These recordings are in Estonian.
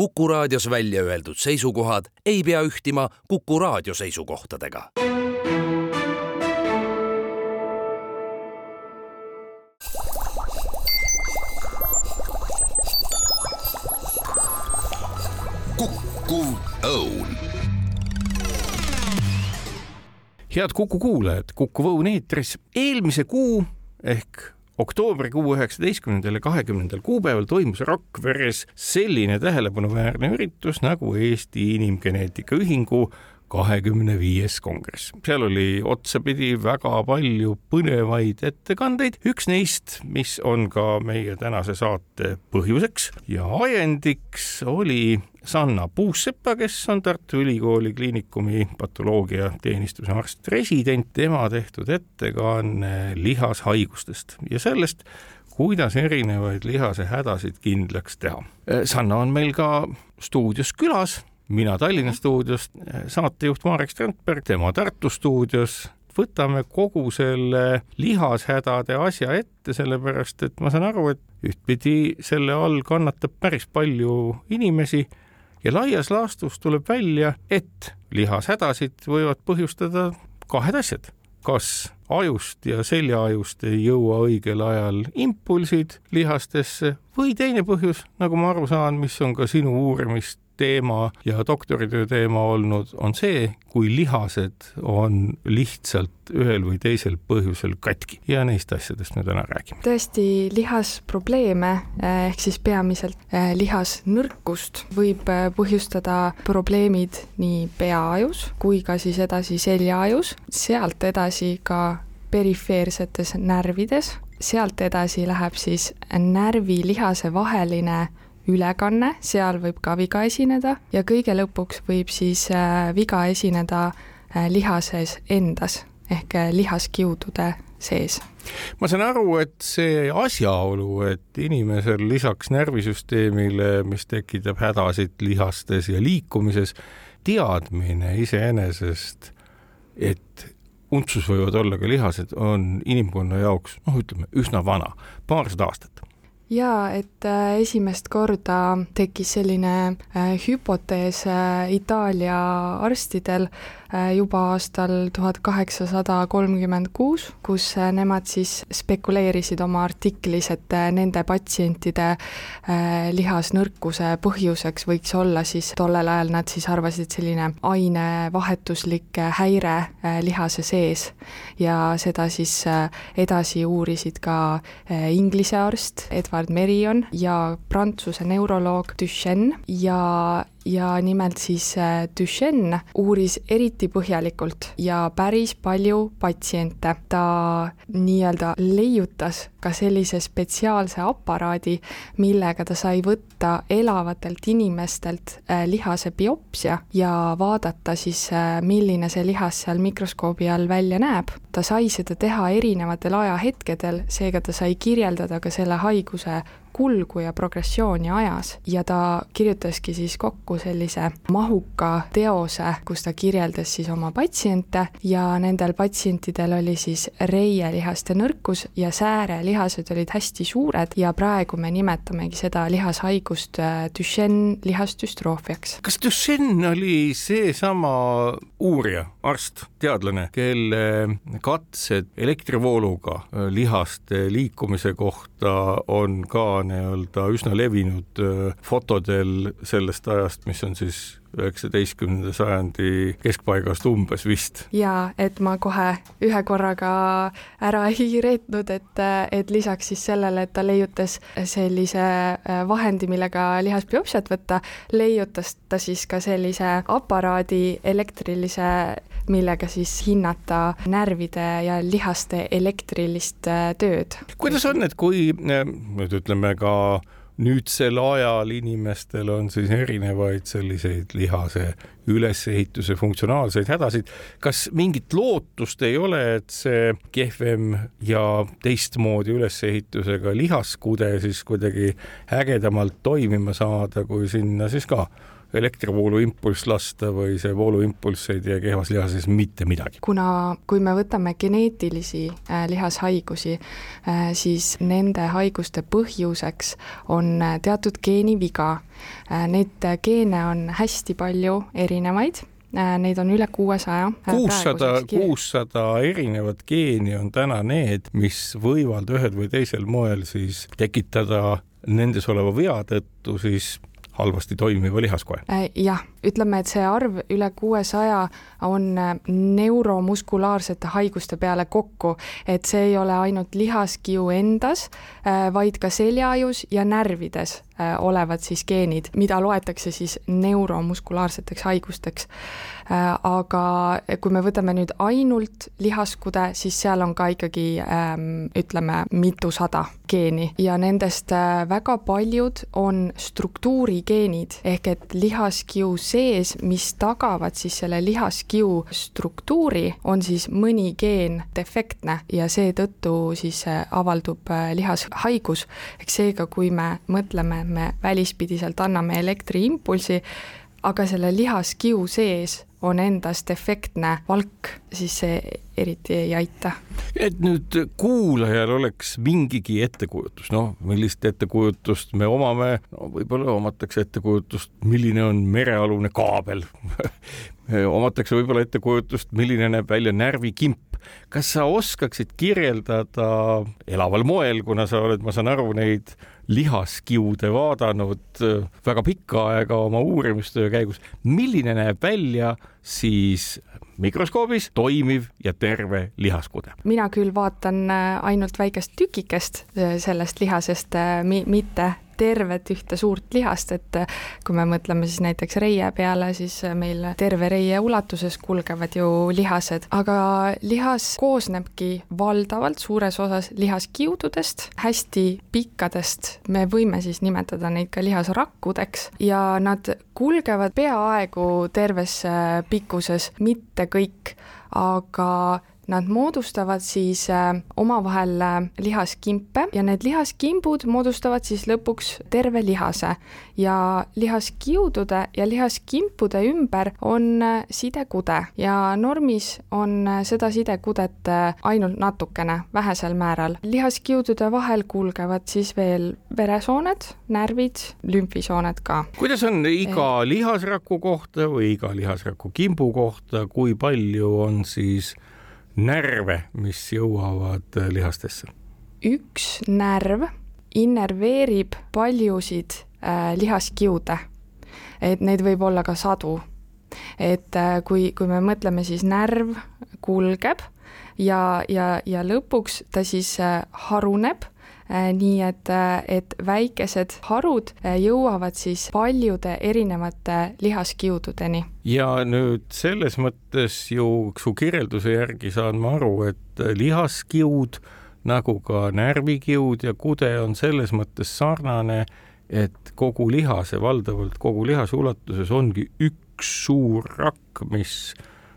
Kuku raadios välja öeldud seisukohad ei pea ühtima Kuku raadio seisukohtadega. kukkuv õun head Kuku kuulajad, Kuku Õun eetris eelmise kuu ehk oktoobrikuu üheksateistkümnendal ja kahekümnendal kuupäeval toimus Rakveres selline tähelepanuväärne üritus nagu Eesti Inimgeneetika Ühingu kahekümne viies kongress. seal oli otsapidi väga palju põnevaid ettekandeid, üks neist, mis on ka meie tänase saate põhjuseks ja ajendiks, oli Sanna Puussepa, kes on Tartu Ülikooli Kliinikumi patoloogiateenistuse arst-resident, tema tehtud ettekanne lihashaigustest ja sellest, kuidas erinevaid lihasehädasid kindlaks teha. Sanna on meil ka stuudios külas mina Tallinna stuudiost, saatejuht Marek Strandberg, tema Tartu stuudios. võtame kogu selle lihashädade asja ette, sellepärast et ma saan aru, et ühtpidi selle all kannatab päris palju inimesi ja laias laastus tuleb välja, et lihashädasid võivad põhjustada kahed asjad. Kas ajust ja seljaajust ei jõua õigel ajal impulsid lihastesse või teine põhjus, nagu ma aru saan, mis on ka sinu uurimist teema ja doktoritöö teema olnud, on see, kui lihased on lihtsalt ühel või teisel põhjusel katki ja neist asjadest me täna räägime. tõesti, lihasprobleeme eh, ehk siis peamiselt eh, lihasnõrkust võib eh, põhjustada probleemid nii peaajus kui ka siis edasi seljaajus, sealt edasi ka perifeersetes närvides, sealt edasi läheb siis närvilihase vaheline ülekanne, seal võib ka viga esineda ja kõige lõpuks võib siis äh, viga esineda äh, lihases endas ehk äh, lihaskiudude sees. ma saan aru, et see asjaolu, et inimesel lisaks närvisüsteemile, mis tekitab hädasid lihastes ja liikumises, teadmine iseenesest, et untsus võivad olla ka lihased, on inimkonna jaoks, noh, ütleme üsna vana, paarsada aastat jaa, et äh, esimest korda tekkis selline äh, hüpotees äh, Itaalia arstidel juba aastal tuhat kaheksasada kolmkümmend kuus, kus nemad siis spekuleerisid oma artiklis, et nende patsientide lihasnõrkuse põhjuseks võiks olla siis, tollel ajal nad siis arvasid, selline ainevahetuslik häire lihase sees. ja seda siis edasi uurisid ka Inglise arst Edward Edward Merion ja Prantsuse neuroloog Duchenne ja ja nimelt siis äh, Duchenne uuris eriti põhjalikult ja päris palju patsiente. ta nii-öelda leiutas ka sellise spetsiaalse aparaadi, millega ta sai võtta elavatelt inimestelt äh, lihase biopsia ja vaadata siis, äh, milline see lihas seal mikroskoobi all välja näeb. ta sai seda teha erinevatel ajahetkedel, seega ta sai kirjeldada ka selle haiguse kulgu ja progressiooni ajas ja ta kirjutaski siis kokku sellise mahuka teose, kus ta kirjeldas siis oma patsiente ja nendel patsientidel oli siis reielihaste nõrkus ja säärelihased olid hästi suured ja praegu me nimetamegi seda lihashaigust äh, Duchenne lihasdüstroofiaks. kas Duchenne oli seesama uurija, arst, teadlane, kelle katsed elektrivooluga äh, lihaste liikumise kohta on ka nii-öelda üsna levinud äh, fotodel sellest ajast, mis on siis üheksateistkümnenda sajandi keskpaigast umbes vist. jaa, et ma kohe ühe korraga ära ei reetnud, et, et lisaks siis sellele, et ta leiutas sellise äh, vahendi, millega lihasbiopsiat võtta, leiutas ta siis ka sellise aparaadi elektrilise millega siis hinnata närvide ja lihaste elektrilist äh, tööd. kuidas on, et kui äh, nüüd ütleme ka nüüdsel ajal inimestel on siis erinevaid selliseid lihase ülesehituse funktsionaalseid hädasid. kas mingit lootust ei ole, et see kehvem ja teistmoodi ülesehitusega lihaskude siis kuidagi ägedamalt toimima saada, kui sinna siis ka elektrivooluimpulss lasta või see vooluimpulss ei tee kehvas lihases mitte midagi. kuna, kui me võtame geneetilisi äh, lihashaigusi äh,, siis nende haiguste põhjuseks on äh, teatud geeniviga äh,. Neid geene on hästi palju erinevaid äh, Neid on üle kuuesaja. kuussada, kuussada erinevat geeni on täna need, mis võivad ühel või teisel moel siis tekitada nendes oleva vea tõttu siis halvasti toimiva lihaskoe. jah, ütleme, et see arv üle kuuesaja on neuromuskulaarsete haiguste peale kokku, et see ei ole ainult lihaskiu endas, vaid ka seljaajus ja närvides olevad siis geenid, mida loetakse siis neuromuskulaarseteks haigusteks. Äh, aga kui me võtame nüüd ainult lihaskude, siis seal on ka ikkagi ähm, ütleme, mitusada geeni. Ja nendest äh, väga paljud on struktuurigeenid ehk et lihaskiu sees, mis tagavad siis selle lihaskiu struktuuri, on siis mõni geen defektne ja seetõttu siis äh, avaldub lihashaigus. ehk seega, kui me mõtleme, me välispidiselt anname elektriimpulsi, aga selle lihaskiu sees on endas defektne valk, siis see eriti ei aita. et nüüd kuulajal oleks mingigi ettekujutus, noh, millist ettekujutust me omame, no võib-olla omatakse ettekujutust, milline on merealune kaabel omatakse võib-olla ettekujutust, milline näeb välja närvikimp. kas sa oskaksid kirjeldada elaval moel, kuna sa oled, ma saan aru, neid lihaskiude vaadanud äh, väga pikka aega oma uurimistöö käigus. milline näeb välja siis mikroskoobis toimiv ja terve lihaskude? mina küll vaatan äh, ainult väikest tükikest äh, sellest lihasest, mitte tervet ühte suurt lihast, et äh, kui me mõtleme siis näiteks reie peale, siis äh, meil terve reie ulatuses kulgevad ju lihased, aga lihas koosnebki valdavalt suures osas lihaskiududest, hästi pikkadest, me võime siis nimetada neid ka lihasrakkudeks. Ja nad kulgevad peaaegu terves äh, pikkuses, mitte kõik, aga Nad moodustavad siis äh, omavahel äh, lihaskimpe ja need lihaskimbud moodustavad siis lõpuks terve lihase ja lihaskiudude ja lihaskimpude ümber on äh, sidekude ja normis on seda sidekudet ainult natukene, vähesel määral. lihaskiudude vahel kulgevad siis veel veresooned, närvid, lümfisooned ka. kuidas on iga lihasraku kohta või iga lihasraku kimbu kohta, kui palju on siis närve, mis jõuavad äh, lihastesse? üks närv innerveerib paljusid äh, lihaskiude, et neid võib olla ka sadu. et äh, kui, kui me mõtleme, siis närv kulgeb ja, ja, ja lõpuks ta siis äh, haruneb nii et, äh, et väikesed harud äh, jõuavad siis paljude erinevate lihaskiududeni. ja nüüd selles mõttes ju su kirjelduse järgi saan ma aru, et lihaskiud nagu ka närvikiud ja kude on selles mõttes sarnane, et kogu lihase, valdavalt kogu lihase ulatuses ongi üks suur rakk, mis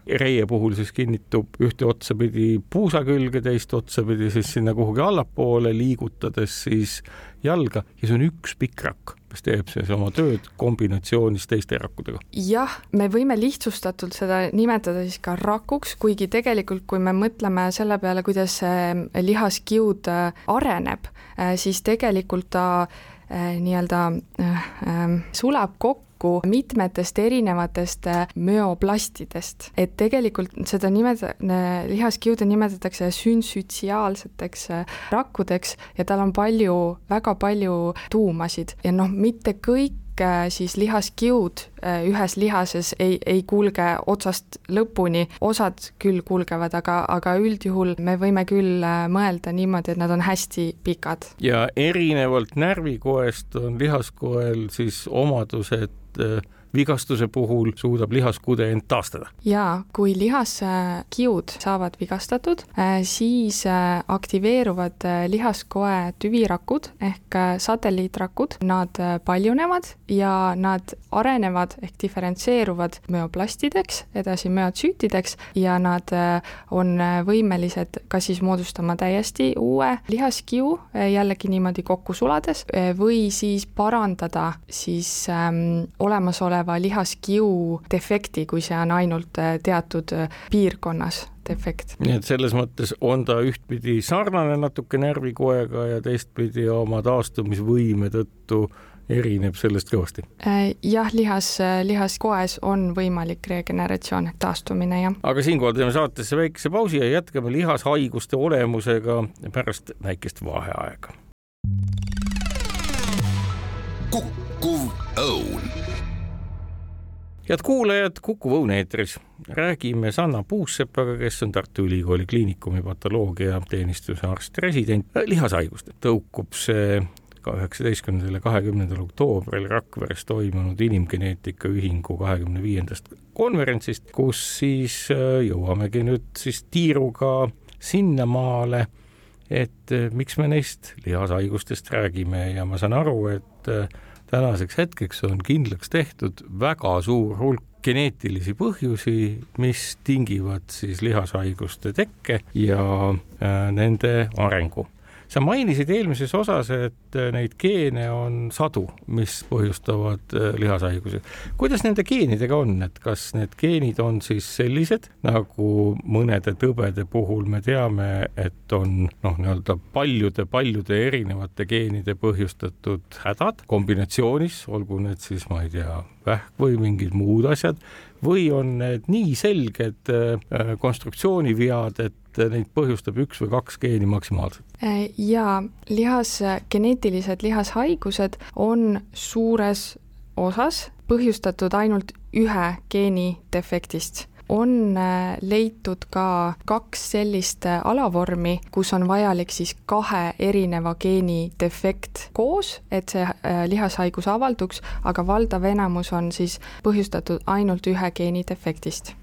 reie puhul siis kinnitub ühte otsapidi puusa külge, teist otsapidi siis sinna kuhugi allapoole, liigutades siis jalga ja see on üks pikk rakk, mis teeb siis oma tööd kombinatsioonis teiste rakkudega. jah, me võime lihtsustatult seda nimetada siis ka rakuks, kuigi tegelikult, kui me mõtleme selle peale, kuidas see lihaskiud äh, areneb, äh, siis tegelikult ta nii-öelda sulab kokku kokku mitmetest erinevatest äh, müoplastidest, et tegelikult seda nimeta-, lihaskiude nimetatakse sünsütsiaalseteks äh, rakkudeks ja tal on palju, väga palju tuumasid. Ja noh, mitte kõik äh, siis lihaskiud ühes lihases ei, ei kulge otsast lõpuni, osad küll kulgevad, aga, aga üldjuhul me võime küll mõelda niimoodi, et nad on hästi pikad. ja erinevalt närvikoest on lihaskoel siis omadused et äh, vigastuse puhul suudab lihaskude end taastada. jaa, kui lihaskiud saavad vigastatud, äh, siis äh, aktiveeruvad lihaskoe tüvirakud ehk satelliitrakud, nad paljunevad ja nad arenevad ehk diferentseeruvad müoplastideks, edasi müotsüütideks ja nad on võimelised kas siis moodustama täiesti uue lihaskiu, jällegi niimoodi kokku sulades, või siis parandada siis ähm, olemasoleva lihaskiu defekti, kui see on ainult teatud piirkonnas defekt. nii et selles mõttes on ta ühtpidi sarnane natuke närvikoega ja teistpidi oma taastumisvõime tõttu erineb sellest kõvasti. Äh, jah, lihas, lihaskoes on võimalik regeneratsioon, taastumine, jah. aga siinkohal teeme saatesse väikese pausi ja jätkame lihashaiguste olemusega pärast väikest vaheaega. kukkuv õun head kuulajad, Kuku Õun eetris räägime Sanna Puussepaga, kes on Tartu Ülikooli Kliinikumi patoloogiateenistuse arst-resident, lihashaigust. tõukub see ka üheksateistkümnendal ja kahekümnendal oktoobril Rakveres toimunud inimgeneetika ühingu kahekümne viiendast konverentsist, kus siis äh, jõuamegi nüüd siis tiiruga sinnamaale, et äh, miks me neist lihashaigustest räägime ja ma saan aru, et äh, tänaseks hetkeks on kindlaks tehtud väga suur hulk geneetilisi põhjusi, mis tingivad siis lihashaiguste tekke ja äh, nende arengu sa mainisid eelmises osas, et äh, neid geene on sadu, mis põhjustavad äh, lihashaigusi. kuidas nende geenidega on, et kas need geenid on siis sellised, nagu mõnede tõbede puhul me teame, et on noh, nii-öelda paljude-paljude erinevate geenide põhjustatud hädad kombinatsioonis, olgu need siis, ma ei tea, vähk või mingid muud asjad, või on need nii selged äh, konstruktsioonivead, et neid põhjustab üks või kaks geeni maksimaalselt? Äh, ja lihas, geneetilised lihashaigused on suures osas põhjustatud ainult ühe geeni defektist on äh, leitud ka kaks sellist äh, alavormi, kus on vajalik siis kahe erineva geeni defekt koos, et see äh, lihashaigus avalduks, aga valdav enamus on siis põhjustatud ainult ühe geeni defektist.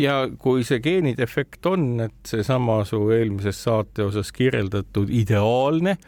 Ja kui see geenidefekt on, et seesama su eelmises saate osas kirjeldatud ideaalne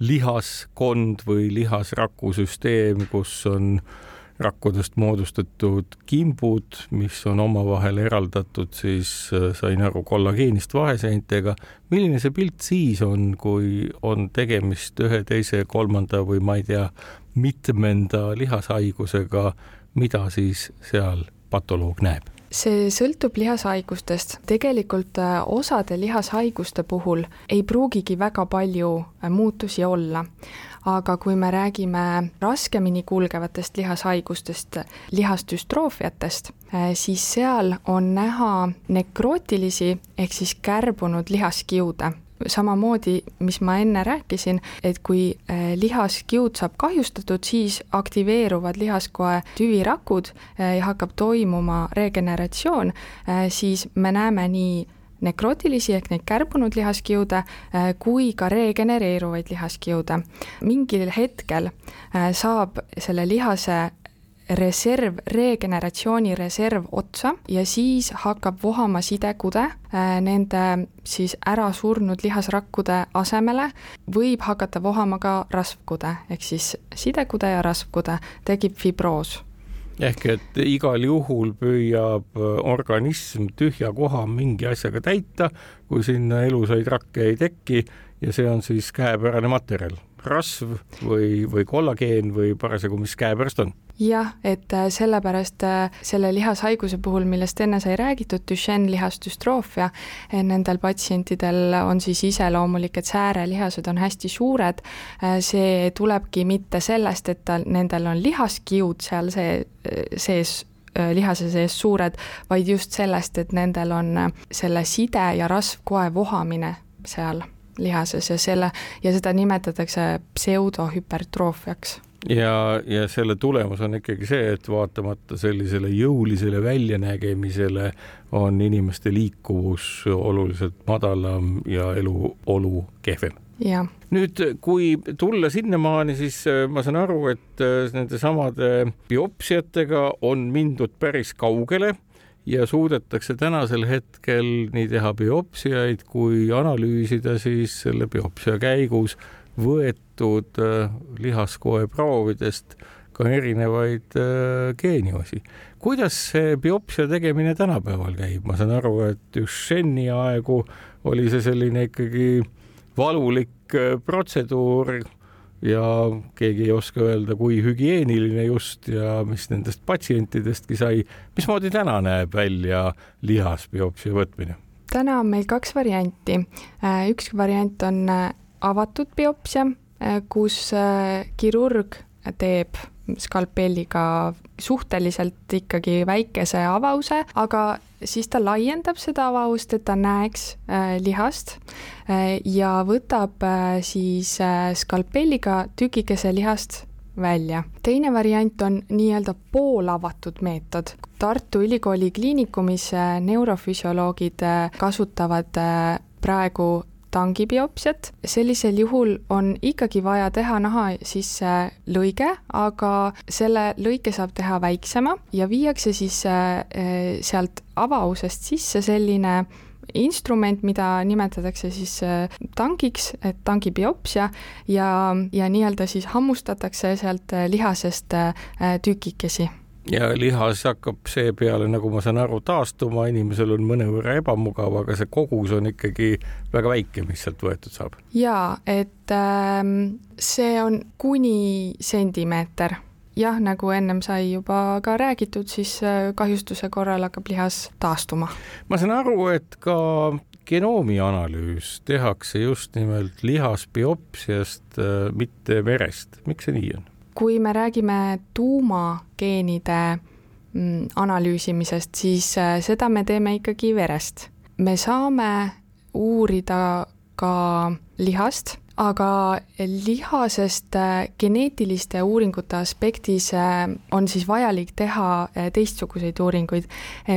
lihaskond või lihasrakusüsteem, kus on äh, rakkudest moodustatud kimbud, mis on omavahel eraldatud siis, äh, sain aru, kollageenist vaheseintega. milline see pilt siis on, kui on tegemist ühe, teise, kolmanda või ma ei tea, mitmenda lihashaigusega, mida siis seal patoloog näeb? see sõltub lihashaigustest. tegelikult äh, osade lihashaiguste puhul ei pruugigi väga palju äh, muutusi olla aga kui me räägime raskemini kulgevatest lihashaigustest, lihasdüstroofiatest, eh, siis seal on näha nekrootilisi ehk siis kärbunud lihaskiude. Samamoodi, mis ma enne rääkisin, et kui eh, lihaskiud saab kahjustatud, siis aktiveeruvad lihaskoe tüvirakud eh, ja hakkab toimuma regeneratsioon, siis me näeme nii nekrootilisi ehk neid kärbunud lihaskiude äh, kui ka regenereeruvaid lihaskiude. mingil hetkel äh, saab selle lihase reserv, regeneratsiooni reserv otsa ja siis hakkab vohama sidekude äh, nende siis ära surnud lihasrakkude asemele, võib hakata vohama ka rasvkude, ehk siis sidekude ja rasvkude, tekib fibroos ehk et igal juhul püüab äh, organism tühja koha mingi asjaga täita, kui sinna elusaid rakke ei teki ja see on siis käepärane materjal, rasv või, või kollageen või parasjagu, mis käepärast on. Jah, et äh, sellepärast äh, selle lihashaiguse puhul, millest enne sai räägitud, Duchenne lihasdüstroofia, äh, nendel patsientidel on siis iseloomulik, et säärelihased on hästi suured, see tulebki mitte sellest, et tal, nendel on lihaskiud seal see, sees lihase sees suured, vaid just sellest, et nendel on selle side ja rasvkoe vohamine seal lihases ja selle, ja seda nimetatakse pseudohüpertroofiaks ja, ja selle tulemus on ikkagi see, et vaatamata sellisele jõulisele väljanägemisele on inimeste liikuvus oluliselt madalam ja eluolu kehvem. Ja. nüüd, kui tulla sinnamaani, siis äh, ma saan aru, et äh, nendesamade biopsiatega on mindud päris kaugele ja suudetakse tänasel hetkel nii teha biopsiaid kui analüüsida siis selle biopsia käigus võetud äh, lihaskoe proovidest ka erinevaid geeniosi. kuidas see biopsia tegemine tänapäeval käib, ma saan aru, et Duchenne'i aegu oli see selline ikkagi valulik protseduur ja keegi ei oska öelda, kui hügieeniline just ja mis nendest patsientidestki sai. mismoodi täna näeb välja lihasbiopsia võtmine? täna on meil kaks varianti. Äh, üks variant on äh, avatud biopsia, äh, kus kirurg teeb skalpelliga suhteliselt ikkagi väikese avause, aga siis ta laiendab seda avavust, et ta näeks äh, lihast äh, ja võtab äh, siis äh, skalpelliga tükikese lihast välja. teine variant on nii-öelda poolavatud meetod. Tartu Ülikooli Kliinikumis äh, neurofüsioloogid äh, kasutavad äh, praegu tangibiopsiat, sellisel juhul on ikkagi vaja teha naha sisse lõige, aga selle lõike saab teha väiksema ja viiakse siis eh, sealt avausest sisse selline instrument, mida nimetatakse siis eh, tangiks, et tangibiopsia ja, ja nii-öelda siis hammustatakse sealt lihasest eh, tükikesi ja lihas hakkab seepeale, nagu ma saan aru, taastuma, inimesel on mõnevõrra ebamugav, aga see kogus on ikkagi väga väike, mis sealt võetud saab. jaa, et ähm, see on kuni sentimeeter. jah, nagu ennem sai juba ka räägitud, siis äh, kahjustuse korral hakkab lihas taastuma. ma saan aru, et ka genoomi analüüs tehakse just nimelt lihasbiopsiast, äh, mitte verest. miks see nii on? Kui me räägime tuumageenide mm, analüüsimisest, siis äh, seda me teeme ikkagi verest. me saame uurida ka lihast, aga lihasest äh, geneetiliste uuringute aspektis äh, on siis vajalik teha teistsuguseid uuringuid.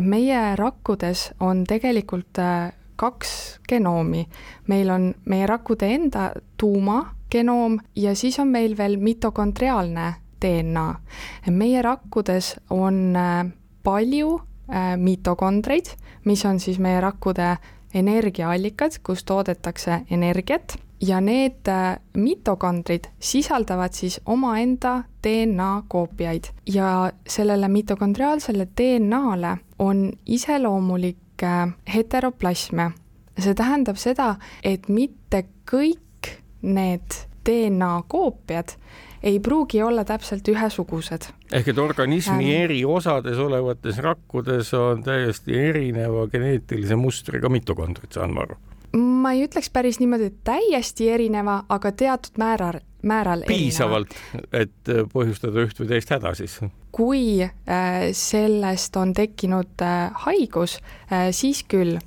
meie rakkudes on tegelikult kaks genoomi. meil on meie rakkude enda tuuma genoom ja siis on meil veel mitokondriaalne DNA. meie rakkudes on äh, palju äh, mitokondreid, mis on siis meie rakkude energiaallikad, kus toodetakse energiat ja need äh, mitokondrid sisaldavad siis omaenda DNA koopiaid ja sellele mitokondriaalsele DNA-le on iseloomulik heteroplasmia. see tähendab seda, et mitte kõik need DNA koopiad ei pruugi olla täpselt ühesugused. ehk et organismi ähm, eri osades olevates rakkudes on täiesti erineva geneetilise mustriga mitokondrid, saan ma aru? ma ei ütleks päris niimoodi, et täiesti erineva, aga teatud määral, määral piisavalt, et põhjustada üht või teist häda siis? Kui äh, sellest on tekkinud äh, haigus, äh, siis küll.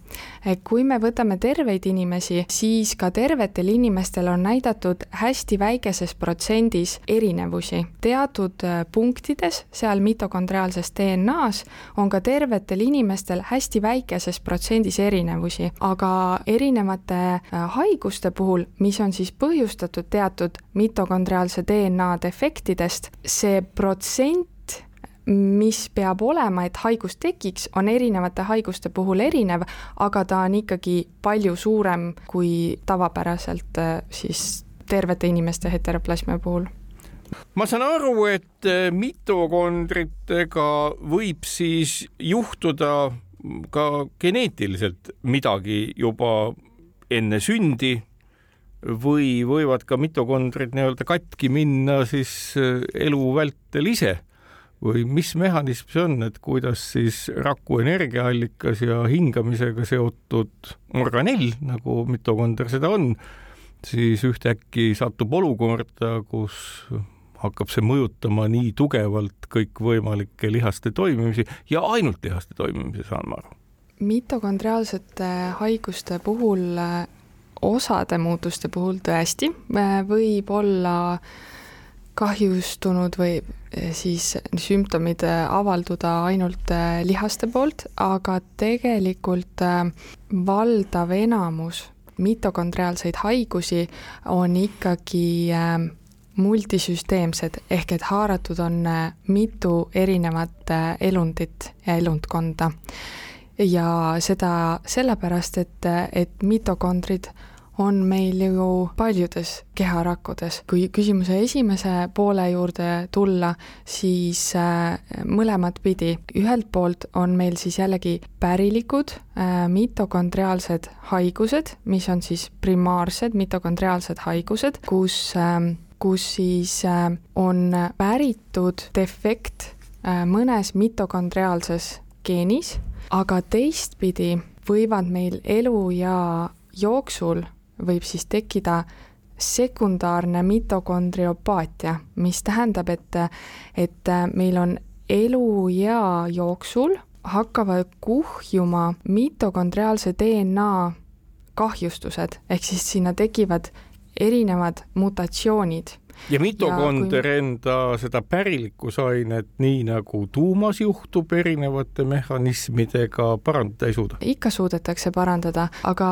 kui me võtame terveid inimesi, siis ka tervetel inimestel on näidatud hästi väikeses protsendis erinevusi. teatud punktides seal mitokondriaalses DNA-s on ka tervetel inimestel hästi väikeses protsendis erinevusi, aga erinevate haiguste puhul, mis on siis põhjustatud teatud mitokondriaalse DNA defektidest, see protsent mis peab olema, et haigus tekiks, on erinevate haiguste puhul erinev, aga ta on ikkagi palju suurem kui tavapäraselt äh, siis tervete inimeste heteroplasmia puhul. Ma saan aru, et äh, mitokondritega võib siis juhtuda ka geneetiliselt midagi juba enne sündi või võivad ka mitokondrid nii-öelda katki minna siis äh, elu vältel ise või mis mehhanism see on, et kuidas siis raku energiaallikas ja hingamisega seotud organell, nagu mitokonder seda on, siis ühtäkki satub olukorda, kus hakkab see mõjutama nii tugevalt kõikvõimalikke lihaste toimimisi ja ainult lihaste toimimisi, saan ma aru. mitokondriaalsete haiguste puhul, osade muutuste puhul tõesti võib olla kahjustunud või eh, siis sümptomid eh, avalduda ainult eh, lihaste poolt, aga tegelikult valdav enamus mitokondriaalseid haigusi on ikkagi multisüsteemsed, ehk et haaratud on mitu erinevat elundit ja elundkonda. ja seda sellepärast, et, et mitokondrid on meil ju paljudes keharakkudes. kui küsimuse esimese poole juurde tulla, siis äh, mõlemat pidi. ühelt poolt on meil siis jällegi pärilikud äh, mitokondriaalsed haigused, mis on siis primaarsed mitokondriaalsed haigused, kus äh, kus siis äh, on päritud defekt mõnes mitokondriaalses geenis, aga teistpidi võivad meil eluea jooksul, võib siis tekkida sekundaarne mitokondriopaatia, mis tähendab, et, et meil on eluea jooksul hakkavad kuhjuma mitokondriaalse DNA kahjustused, ehk siis sinna tekivad erinevad mutatsioonid ja mitokonder kui... enda seda pärilikkusainet, nii nagu tuumas juhtub erinevate mehhanismidega, parandada ei suuda? ikka suudetakse parandada, aga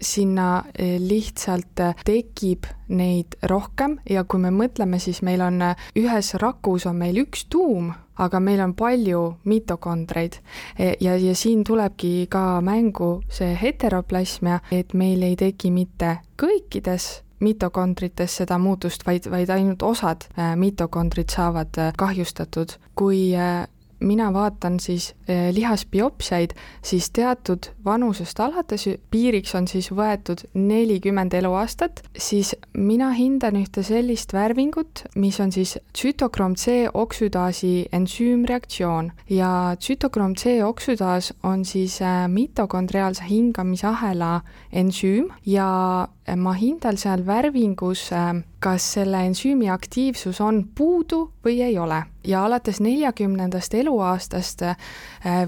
sinna eh, lihtsalt tekib neid rohkem ja kui me mõtleme, siis meil on ühes rakus on meil üks tuum, aga meil on palju mitokondreid ja, ja siin tulebki ka mängu see heteroplasmia, et meil ei teki mitte kõikides mitokondrites seda muutust, vaid, vaid ainult osad äh, mitokondrid saavad äh, kahjustatud. kui äh, mina vaatan siis lihasbiopsiaid, siis teatud vanusest alates, piiriks on siis võetud nelikümmend eluaastat, siis mina hindan ühte sellist värvingut, mis on siis tsütokroom C oksüdaasi ensüümreaktsioon ja tsütokroom C oksüdaas on siis mitokondriaalse hingamisahela ensüüm ja ma hindan seal värvingus eh, kas selle ensüümi aktiivsus on puudu või ei ole. Ja alates neljakümnendast eluaastast äh,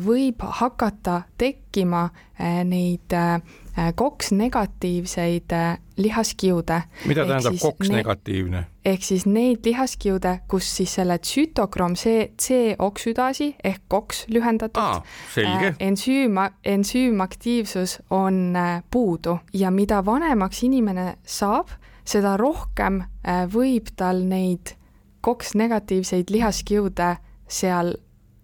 võib hakata tekkima äh, neid koks-negatiivseid äh, lihaskiude. mida tähendab koks-negatiivne? ehk siis neid lihaskiude, kus siis selle tsütokroom C, C-oksüdaasi ehk koks lühendatud äh, ensüüm, ensüümaktiivsus on puudu ja mida vanemaks inimene saab, seda rohkem võib tal neid koks-negatiivseid lihaskiude seal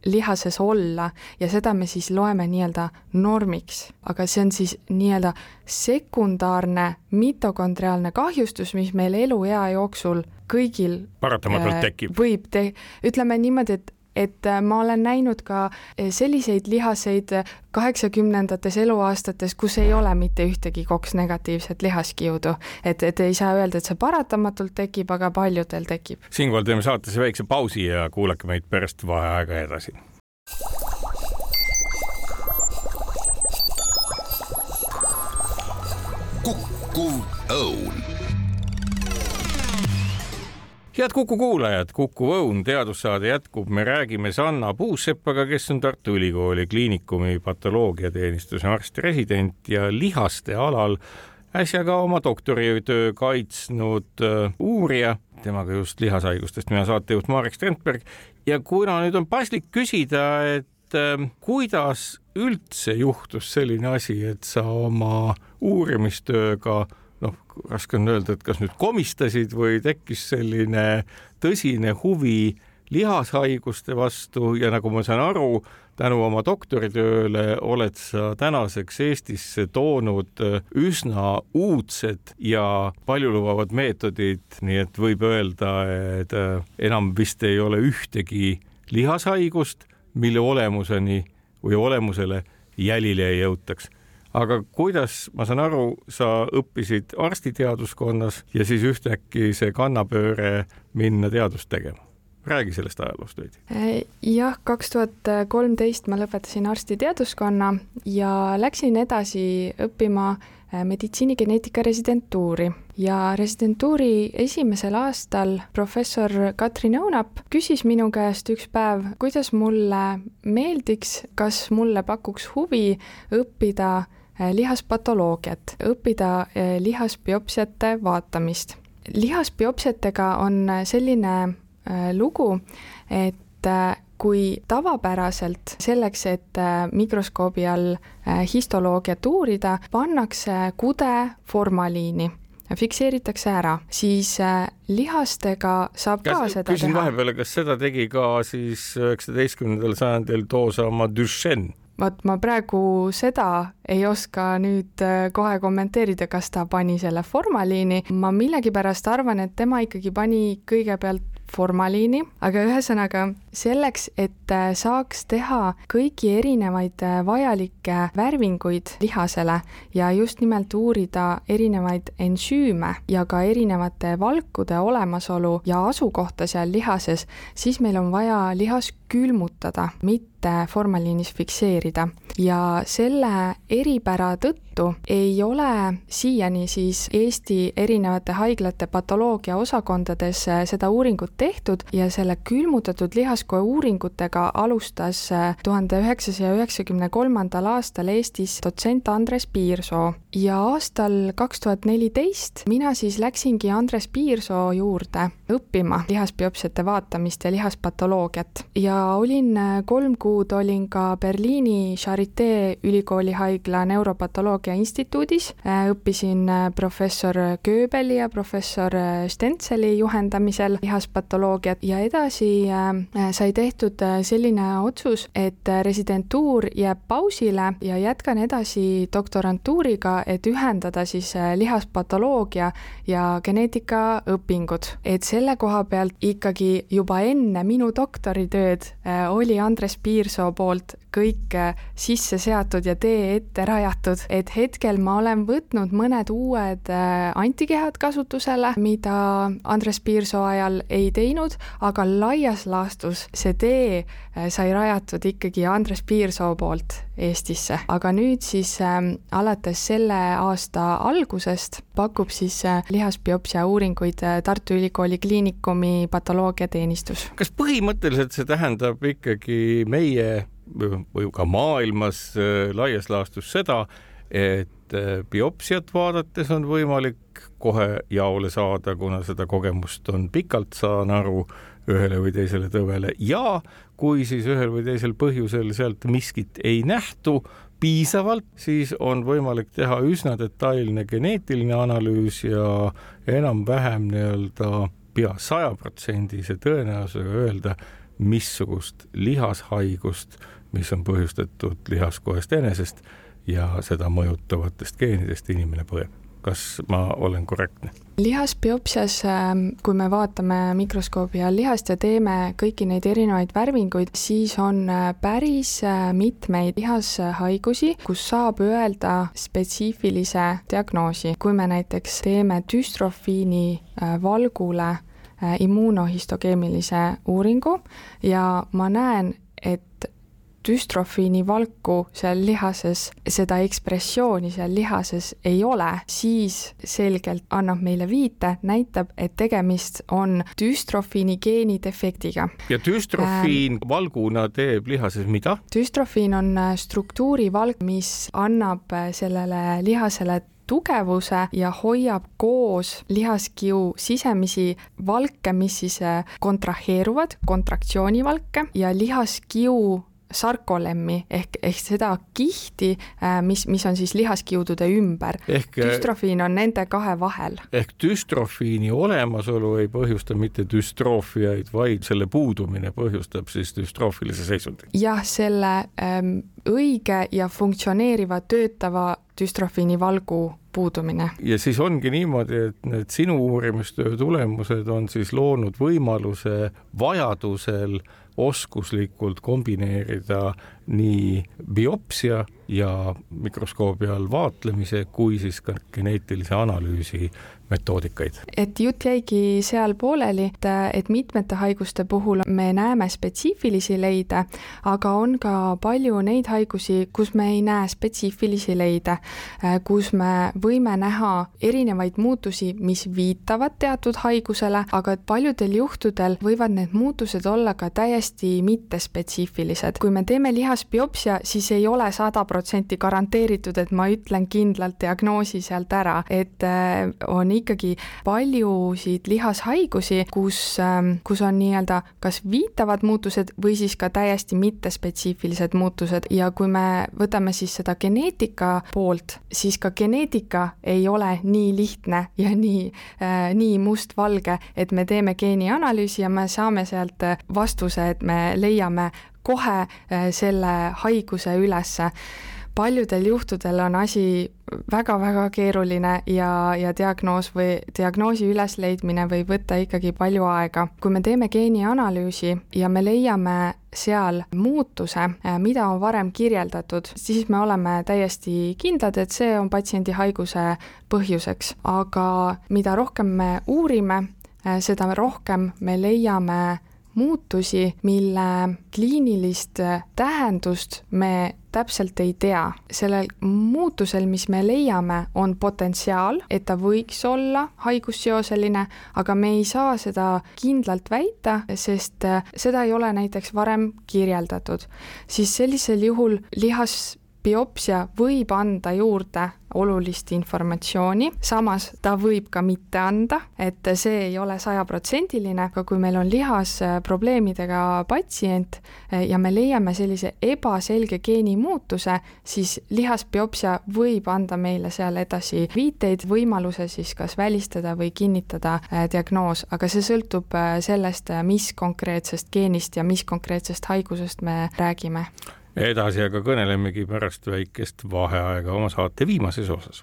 lihases olla ja seda me siis loeme nii-öelda normiks. aga see on siis nii-öelda sekundaarne mitokondriaalne kahjustus, mis meil eluea jooksul kõigil paratamatult äh, tekib. võib te-, ütleme niimoodi, et et äh, ma olen näinud ka äh, selliseid lihaseid äh, kaheksakümnendates eluaastates, kus ei ole mitte ühtegi koks-negatiivset lihaskiudu. et, et ei saa öelda, et see paratamatult tekib, aga paljudel tekib. siinkohal teeme saatesse väikse pausi ja kuulake meid pärast vaheaega edasi. kukkuv õun head Kuku kuulajad, Kuku Õun teadussaade jätkub, me räägime Sanna Puusepaga, kes on Tartu Ülikooli Kliinikumi patoloogiateenistuse arst-resident ja lihaste alal äsja ka oma doktoritöö kaitsnud uh, uurija, temaga just lihashaigustest, mina saatejuht Marek Strandberg. Ja kuna nüüd on paslik küsida, et uh, kuidas üldse juhtus selline asi, et sa oma uurimistööga raske on öelda, et kas nüüd komistasid või tekkis selline tõsine huvi lihashaiguste vastu ja nagu ma saan aru, tänu oma doktoritööle oled sa tänaseks Eestisse toonud üsna uudsed ja paljulubavad meetodid, nii et võib öelda, et enam vist ei ole ühtegi lihashaigust, mille olemuseni või olemusele jälile ei jõutaks aga kuidas, ma saan aru, sa õppisid arstiteaduskonnas ja siis ühtäkki see kannapööre minna teadust tegema? räägi sellest ajaloost veidi. Äh, jah, kaks tuhat kolmteist ma lõpetasin arstiteaduskonna ja läksin edasi õppima äh, meditsiinigeneetika residentuuri ja residentuuri esimesel aastal professor Katrin Õunap küsis minu käest üks päev, kuidas mulle meeldiks, kas mulle pakuks huvi õppida lihaspatoloogiat, õppida äh, lihasbiopsiate vaatamist. lihasbiopsiatega on äh, selline lugu, et kui tavapäraselt selleks, et mikroskoobi all histoloogiat uurida, pannakse kude formaliini fikseeritakse ära, siis lihastega saab kas, ka seda küsin teha. vahepeale, kas seda tegi ka siis üheksateistkümnendal sajandil toosama Duchenne? Vot ma praegu seda ei oska nüüd äh, kohe kommenteerida, kas ta pani selle formaliini, ma millegipärast arvan, et tema ikkagi pani kõigepealt formaliini, aga ühesõnaga selleks, et äh, saaks teha kõiki erinevaid äh, vajalikke värvinguid lihasele ja just nimelt uurida erinevaid ensüüme ja ka erinevate valkude olemasolu ja asukohta seal lihases, siis meil on vaja lihas külmutada, mitte formaliinis fikseerida. ja selle eripära tõttu ei ole siiani siis Eesti erinevate haiglate patoloogia osakondades seda uuringut tehtud ja selle külmutatud lihaskoe uuringutega alustas tuhande üheksasaja üheksakümne kolmandal aastal Eestis dotsent Andres Piirsoo. Ja aastal kaks tuhat neliteist mina siis läksingi Andres Piirsoo juurde õppima lihasbiopsiate vaatamist ja lihaspatoloogiat. Ja olin äh, kolm kuud, olin ka Berliini Charité ülikooli haigla neuropatoloogia instituudis, äh, õppisin äh, professor Goebeli ja professor Stentseli juhendamisel lihaspatoloogiat ja edasi sai tehtud selline otsus, et residentuur jääb pausile ja jätkan edasi doktorantuuriga, et ühendada siis lihaspatoloogia ja geneetikaõpingud. et selle koha pealt ikkagi juba enne minu doktoritööd Äh, oli Andres Piirsoo poolt kõik äh, sisse seatud ja tee ette rajatud, et hetkel ma olen võtnud mõned uued äh, antikehad kasutusele, mida Andres Piirsoo ajal ei teinud, aga laias laastus see tee sai rajatud ikkagi Andres Piirsoo poolt Eestisse, aga nüüd siis äh, alates selle aasta algusest pakub siis äh, lihasbiopsia uuringuid äh, Tartu Ülikooli Kliinikumi patoloogiateenistus. kas põhimõtteliselt see tähendab ikkagi meie või ka maailmas äh, laias laastus seda, et äh, biopsiat vaadates on võimalik kohe jaole saada, kuna seda kogemust on pikalt, saan aru, ühele või teisele tõvele. Ja kui siis ühel või teisel põhjusel sealt miskit ei nähtu piisavalt, siis on võimalik teha üsna detailne geneetiline analüüs ja enam-vähem nii-öelda pea sajaprotsendise tõenäosusega öelda, missugust lihashaigust, mis on põhjustatud lihaskoest enesest ja seda mõjutavatest geenidest inimene põeb kas ma olen korrektne? lihasbiopsias, ähm, kui me vaatame mikroskoobi all lihast ja teeme kõiki neid erinevaid värvinguid, siis on äh, päris äh, mitmeid lihashaigusi, kus saab öelda spetsiifilise diagnoosi. kui me näiteks teeme düstrofiini äh, valgule immuunohistokeemilise uuringu ja ma näen, et düstrofiini valku seal lihases, seda ekspressiooni seal lihases ei ole, siis selgelt annab meile viite, näitab, et tegemist on düstrofiini geeni defektiga. ja düstrofiin ähm, valguna teeb lihases mida? düstrofiin on äh, struktuurivalk, mis annab äh, sellele lihasele tugevuse ja hoiab koos lihaskiu sisemisi valke, mis siis äh, kontraheeruvad, kontraktsioonivalke ja lihaskiu sarkolemmi ehk, ehk seda kihti, äh, mis, mis on siis lihaskiudude ümber. Äh, düstrofiin on nende kahe vahel. ehk düstrofiini olemasolu ei põhjusta mitte düstroofiaid, vaid selle puudumine põhjustab siis düstroofilise seisundi. jah, selle ähm, õige ja funktsioneeriva töötava düstrofiini valgu puudumine. ja siis ongi niimoodi, et need sinu uurimistöö tulemused on siis loonud võimaluse vajadusel oskuslikult kombineerida nii biopsia ja mikroskoobi all vaatlemise kui siis ka geneetilise analüüsi metoodikaid. et jutt jäigi seal pooleli, et, et mitmete haiguste puhul me näeme spetsiifilisi leide, aga on ka palju neid haigusi, kus me ei näe spetsiifilisi leide, kus me võime näha erinevaid muutusi, mis viitavad teatud haigusele, aga paljudel juhtudel võivad need muutused olla ka täiesti mittespetsiifilised. kui me teeme lihasbiopsia, siis ei ole sada protsenti garanteeritud, et ma ütlen kindlalt diagnoosi sealt ära, et äh, on ikkagi paljusid lihashaigusi, kus, ähm, kus on nii-öelda kas viitavad muutused või siis ka täiesti mittespetsiifilised muutused. Ja kui me võtame siis seda geneetika poolt, siis ka geneetika ei ole nii lihtne ja nii äh,, nii mustvalge, et me teeme geenianalüüsi ja me saame sealt vastuse, et me leiame kohe äh, selle haiguse ülesse paljudel juhtudel on asi väga-väga keeruline ja, ja diagnoos või diagnoosi ülesleidmine võib võtta ikkagi palju aega. kui me teeme geenianalüüsi ja me leiame seal muutuse, äh, mida on varem kirjeldatud, siis me oleme täiesti kindlad, et see on patsiendi haiguse põhjuseks, aga mida rohkem me uurime, äh, seda rohkem me leiame muutusi, mille kliinilist tähendust me täpselt ei tea. sellel muutusel, mis me leiame, on potentsiaal, et ta võiks olla haigusseoseline, aga me ei saa seda kindlalt väita, sest seda ei ole näiteks varem kirjeldatud. siis sellisel juhul lihas biopsia võib anda juurde olulist informatsiooni, samas ta võib ka mitte anda, et see ei ole sajaprotsendiline, aga kui meil on lihas äh, probleemidega patsient äh, ja me leiame sellise ebaselge geenimuutuse, siis lihasbiopsia võib anda meile seal edasi viiteid, võimaluse siis kas välistada või kinnitada äh, diagnoos, aga see sõltub sellest, mis konkreetsest geenist ja mis konkreetsest haigusest me räägime edasi aga kõnelemegi pärast väikest vaheaega oma saate viimases osas.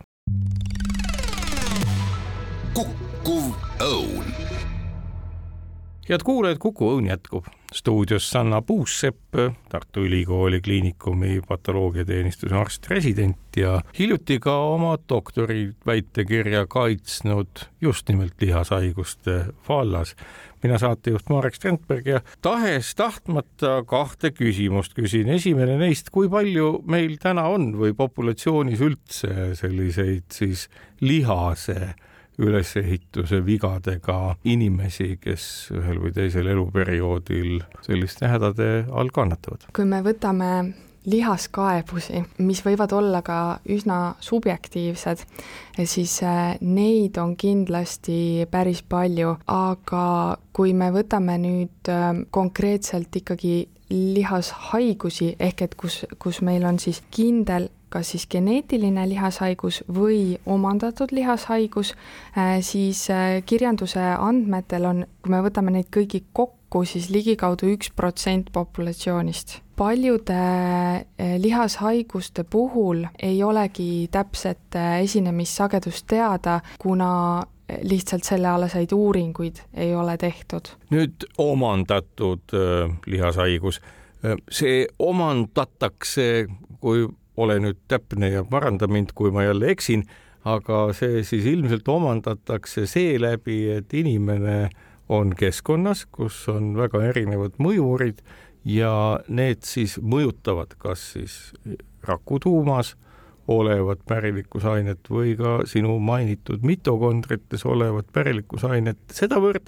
kukkuv õun. Head kuulajad, Kuku Õun jätkub. stuudios Sanna Puussepp, Tartu Ülikooli Kliinikumi patoloogiateenistuse arst-resident ja hiljuti ka oma doktoriväitekirja kaitsnud just nimelt lihashaiguste vallas mina saatejuht Marek Strandberg ja tahes-tahtmata kahte küsimust küsin. esimene neist, kui palju meil täna on või populatsioonis üldse selliseid siis lihase ülesehituse vigadega inimesi, kes ühel või teisel eluperioodil selliste hädade all kannatavad? kui me võtame lihaskaebusi, mis võivad olla ka üsna subjektiivsed, siis äh, neid on kindlasti päris palju, aga kui me võtame nüüd äh, konkreetselt ikkagi lihashaigusi, ehk et kus, kus meil on siis kindel kas siis geneetiline lihashaigus või omandatud lihashaigus, äh, siis kirjanduse andmetel on, kui me võtame neid kõigi kokku, siis ligikaudu üks protsent populatsioonist paljude eh, lihashaiguste puhul ei olegi täpset esinemissagedust teada, kuna lihtsalt sellealaseid uuringuid ei ole tehtud. nüüd omandatud lihashaigus, see omandatakse, kui ole nüüd täpne ja paranda mind, kui ma jälle eksin, aga see siis ilmselt omandatakse seeläbi, et inimene on keskkonnas, kus on väga erinevad mõjurid ja need siis mõjutavad kas siis rakutuumas olevat pärilikkusainet või ka sinu mainitud mitokondrites olevat pärilikkusainet sedavõrd,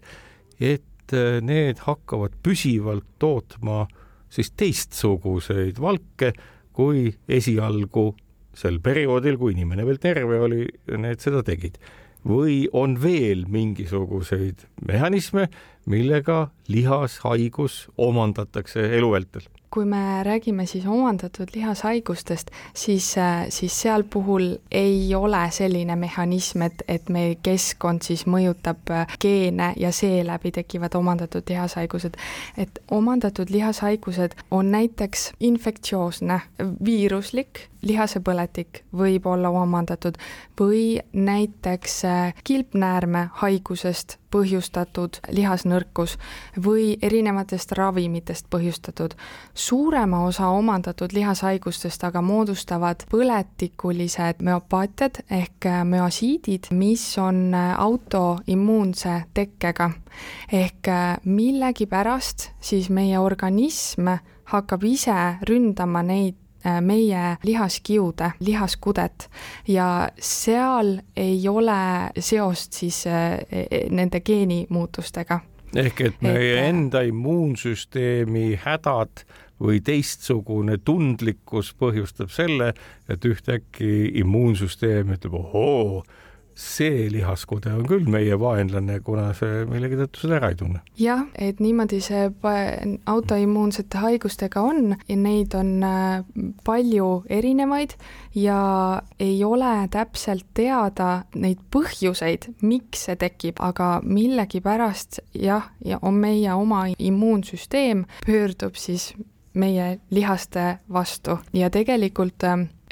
et äh, need hakkavad püsivalt tootma siis teistsuguseid valke, kui esialgu sel perioodil, kui inimene veel terve oli, need seda tegid. või on veel mingisuguseid mehhanisme, millega lihashaigus omandatakse elu vältel kui me räägime siis omandatud lihashaigustest, siis, siis seal puhul ei ole selline mehhanism, et, et meie keskkond siis mõjutab geene ja seeläbi tekivad omandatud lihashaigused. et omandatud lihashaigused on näiteks infektsioosne, viiruslik lihasepõletik võib olla omandatud või näiteks kilpnäärme haigusest põhjustatud lihasnõrkus või erinevatest ravimitest põhjustatud. Suurema osa omandatud lihashaigustest aga moodustavad põletikulised müopaatiad ehk müosiidid, mis on autoimmuunse tekkega. ehk millegipärast siis meie organism hakkab ise ründama neid Äh, meie lihaskiude, lihaskudet ja seal ei ole seost siis äh, e, nende geenimuutustega. ehk et meie et, enda immuunsüsteemi hädad või teistsugune tundlikkus põhjustab selle, et ühtäkki immuunsüsteem ütleb ohoo see lihaskude on küll meie vaenlane, kuna see millegi tõttu seda ära ei tunne. jah, et niimoodi see autoimmuunsete haigustega on ja neid on äh, palju erinevaid ja ei ole täpselt teada neid põhjuseid, miks see tekib, aga millegipärast jah, ja on meie oma immuunsüsteem pöördub siis meie lihaste vastu. Ja tegelikult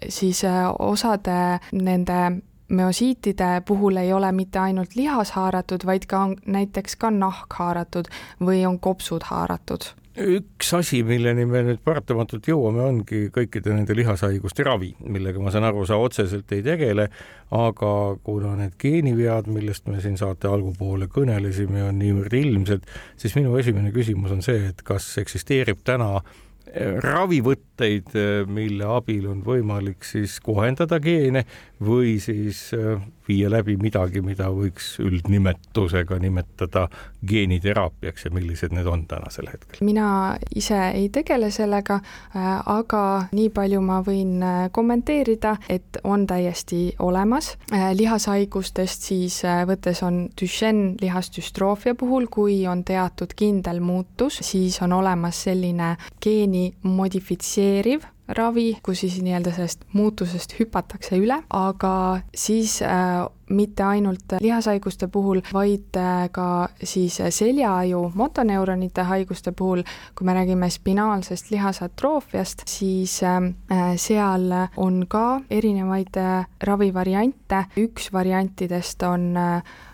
siis osade nende müosiitide puhul ei ole mitte ainult lihas haaratud, vaid ka on näiteks ka nahk haaratud või on kopsud haaratud. Üks asi, milleni me nüüd paratamatult jõuame, ongi kõikide nende lihashaiguste ravi, millega ma saan aru, sa otseselt ei tegele, aga kuna need geenivead, millest me siin saate algupoole kõnelesime, on niivõrd ilmsed, siis minu esimene küsimus on see, et kas eksisteerib täna ravivõtteid, mille abil on võimalik siis kohendada geene või siis äh, viia läbi midagi, mida võiks üldnimetusega nimetada geeniteraapiaks ja millised need on tänasel hetkel? mina ise ei tegele sellega, äh, aga nii palju ma võin äh, kommenteerida, et on täiesti olemas. lihashaigustest siis võttes on Duchenne lihasdüstroofia puhul, kui on teatud kindel muutus, siis on olemas selline geeni modifitseeriv ravi, kus siis nii-öelda sellest muutusest hüpatakse üle, aga siis äh, mitte ainult lihashaiguste puhul, vaid äh, ka siis seljaaju motoneuronite haiguste puhul, kui me räägime spinaalsest lihasatroofiast, siis äh, seal on ka erinevaid äh, ravivariante, üks variantidest on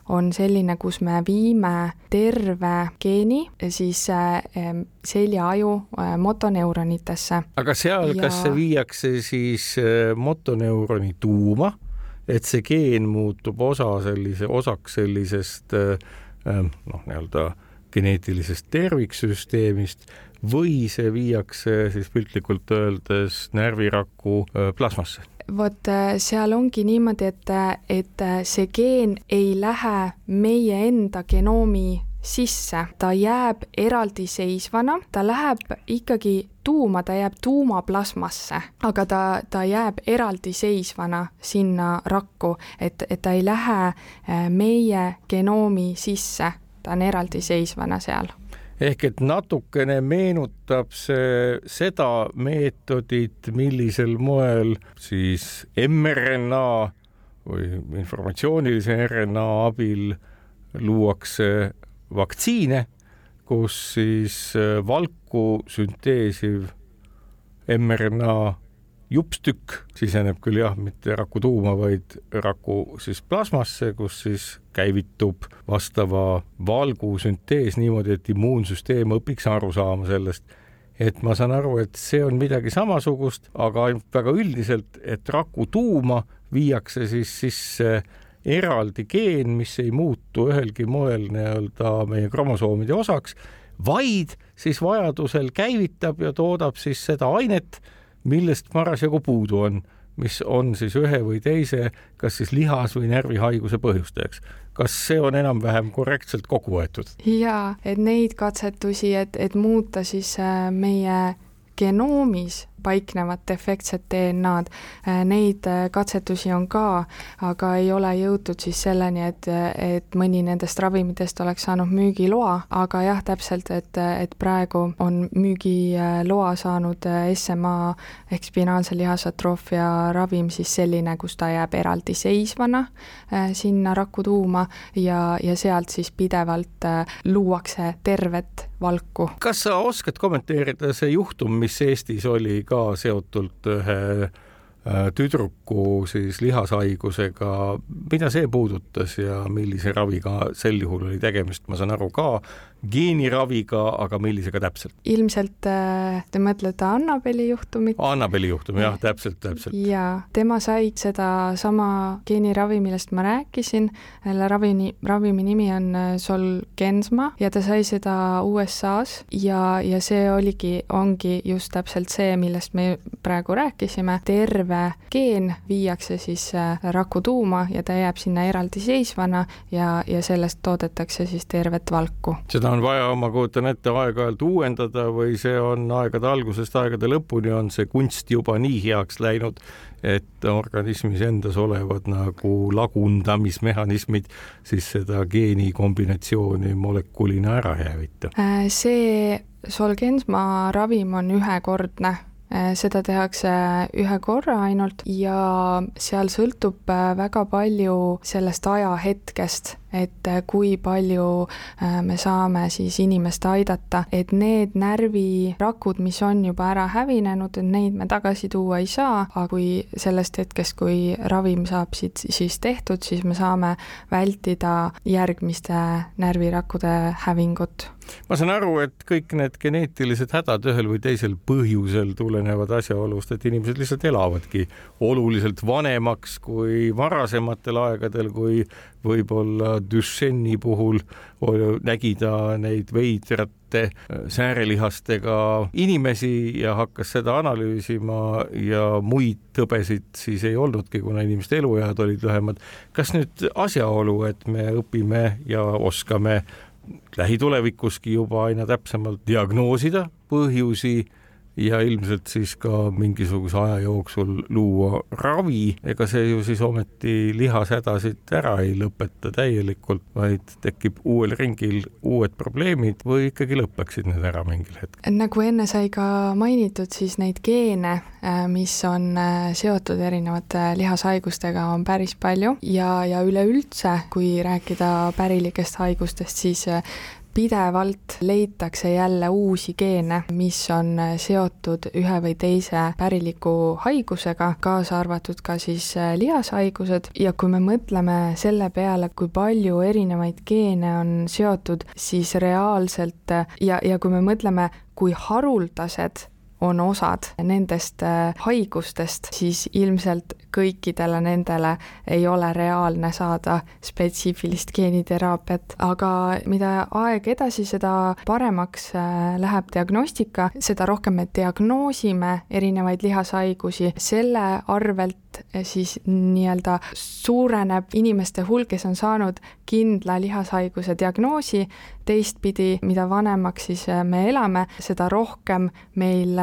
on selline, kus me viime terve geeni siis äh, seljaaju äh, motoneuronitesse. aga seal ja..., kas see viiakse siis äh, motoneuroni tuuma, et see geen muutub osa sellise, osaks sellisest noh, nii-öelda geneetilisest terviksüsteemist või see viiakse siis piltlikult öeldes närviraku plasmasse? Vot äh, seal ongi niimoodi, et, et äh, see geen ei lähe meie enda genoomi sisse, ta jääb eraldiseisvana, ta läheb ikkagi tuuma, ta jääb tuumaplasmasse, aga ta, ta jääb eraldiseisvana sinna rakku, et, et ta ei lähe äh, meie genoomi sisse, ta on eraldiseisvana seal ehk et natukene meenutab see seda meetodit, millisel moel siis mRNA või informatsioonilise RNA abil luuakse vaktsiine, kus siis valku sünteesiv mRNA jupstükk siseneb küll jah, mitte raku tuuma, vaid raku siis plasmasse, kus siis käivitub vastava valgu süntees niimoodi, et immuunsüsteem õpiks aru saama sellest, et ma saan aru, et see on midagi samasugust, aga ainult väga üldiselt, et raku tuuma viiakse siis sisse eraldi geen, mis ei muutu ühelgi moel nii-öelda meie kromosoomide osaks, vaid siis vajadusel käivitab ja toodab siis seda ainet millest parasjagu puudu on, mis on siis ühe või teise, kas siis lihas- või närvihaiguse põhjustajaks. kas see on enam-vähem korrektselt kokku võetud? jaa, et neid katsetusi, et, et muuta siis äh, meie genoomis paiknevat defektset DNA-d. Äh, neid äh, katsetusi on ka, aga ei ole jõutud siis selleni, et, et mõni nendest ravimitest oleks saanud müügiloa, aga jah, täpselt, et, et praegu on müügiloa saanud SMA ehk spinaalse lihasatroofia ravim siis selline, kus ta jääb eraldiseisvana äh, sinna raku tuuma ja, ja sealt siis pidevalt luuakse tervet valku. kas sa oskad kommenteerida see juhtum, mis Eestis oli ka seotult ühe äh, tüdruku siis lihashaigusega, mida see puudutas ja millise raviga sel juhul oli tegemist, ma saan aru ka geeniraviga, aga millisega täpselt? ilmselt äh, te mõtlete Annabeli juhtumit? Annabeli juhtum, jah, täpselt, täpselt. jaa, tema sai sedasama geeniravi, millest ma rääkisin, selle ravimi, ravimi nimi on äh, Solgensma ja ta sai seda USA-s ja, ja see oligi, ongi just täpselt see, millest me praegu rääkisime, terve geen viiakse siis äh, raku tuuma ja ta jääb sinna eraldiseisvana ja, ja sellest toodetakse siis tervet valku. seda seda on vaja, ma kujutan ette, aeg-ajalt uuendada või see on aegade algusest aegade lõpuni on see kunst juba nii heaks läinud, et organismis endas olevad nagu lagundamismehhanismid siis seda geeni kombinatsiooni molekulina ära ei hävita. Äh, see Solgensma ravim on ühekordne äh, seda tehakse ühe korra ainult ja seal sõltub äh, väga palju sellest ajahetkest et kui palju me saame siis inimest aidata, et need närvirakud, mis on juba ära hävinenud, et neid me tagasi tuua ei saa, aga kui sellest hetkest, kui ravim saab siit siis tehtud, siis me saame vältida järgmiste närvirakkude hävingut. Ma saan aru, et kõik need geneetilised hädad ühel või teisel põhjusel tulenevad asjaolust, et inimesed lihtsalt elavadki oluliselt vanemaks kui varasematel aegadel, kui võib-olla Duchenne'i puhul nägi ta neid veidrate äh, säärelihastega inimesi ja hakkas seda analüüsima ja muid tõbesid siis ei olnudki, kuna inimeste eluead olid lühemad. kas nüüd asjaolu, et me õpime ja oskame lähitulevikuski juba aina täpsemalt diagnoosida põhjusi ja ilmselt siis ka mingisuguse aja jooksul luua ravi, ega see ju siis ometi lihashädasid ära ei lõpeta täielikult, vaid tekib uuel ringil uued probleemid või ikkagi lõpeksid need ära mingil hetkel? nagu enne sai ka mainitud, siis neid geene, äh, mis on äh, seotud erinevate lihashaigustega, on päris palju ja, ja üleüldse, kui rääkida pärilikest haigustest, siis äh, pidevalt leitakse jälle uusi geene, mis on seotud ühe või teise päriliku haigusega, kaasa arvatud ka siis äh, lihashaigused. Ja kui me mõtleme selle peale, kui palju erinevaid geene on seotud, siis reaalselt äh, ja, ja kui me mõtleme, kui haruldased on osad nendest äh, haigustest, siis ilmselt kõikidele nendele ei ole reaalne saada spetsiifilist geeniteraapiat, aga mida aeg edasi, seda paremaks äh, läheb diagnostika, seda rohkem me diagnoosime erinevaid lihashaigusi, selle arvelt äh, siis nii-öelda suureneb inimeste hulk, kes on saanud kindla lihashaiguse diagnoosi, teistpidi, mida vanemaks siis äh, me elame, seda rohkem meil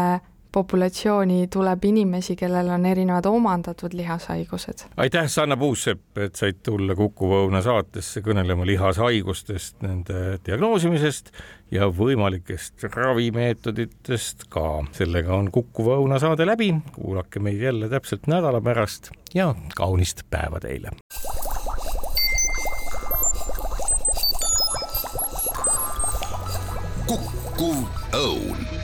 populatsiooni tuleb inimesi, kellel on erinevad omandatud lihashaigused. aitäh, Sanna Puusepp, et said tulla Kuku Õuna saatesse kõnelema lihashaigustest, nende diagnoosimisest ja võimalikest ravimeetoditest ka. sellega on Kuku Õuna saade läbi, kuulake meid jälle täpselt nädala pärast ja kaunist päeva teile. kukkuv õun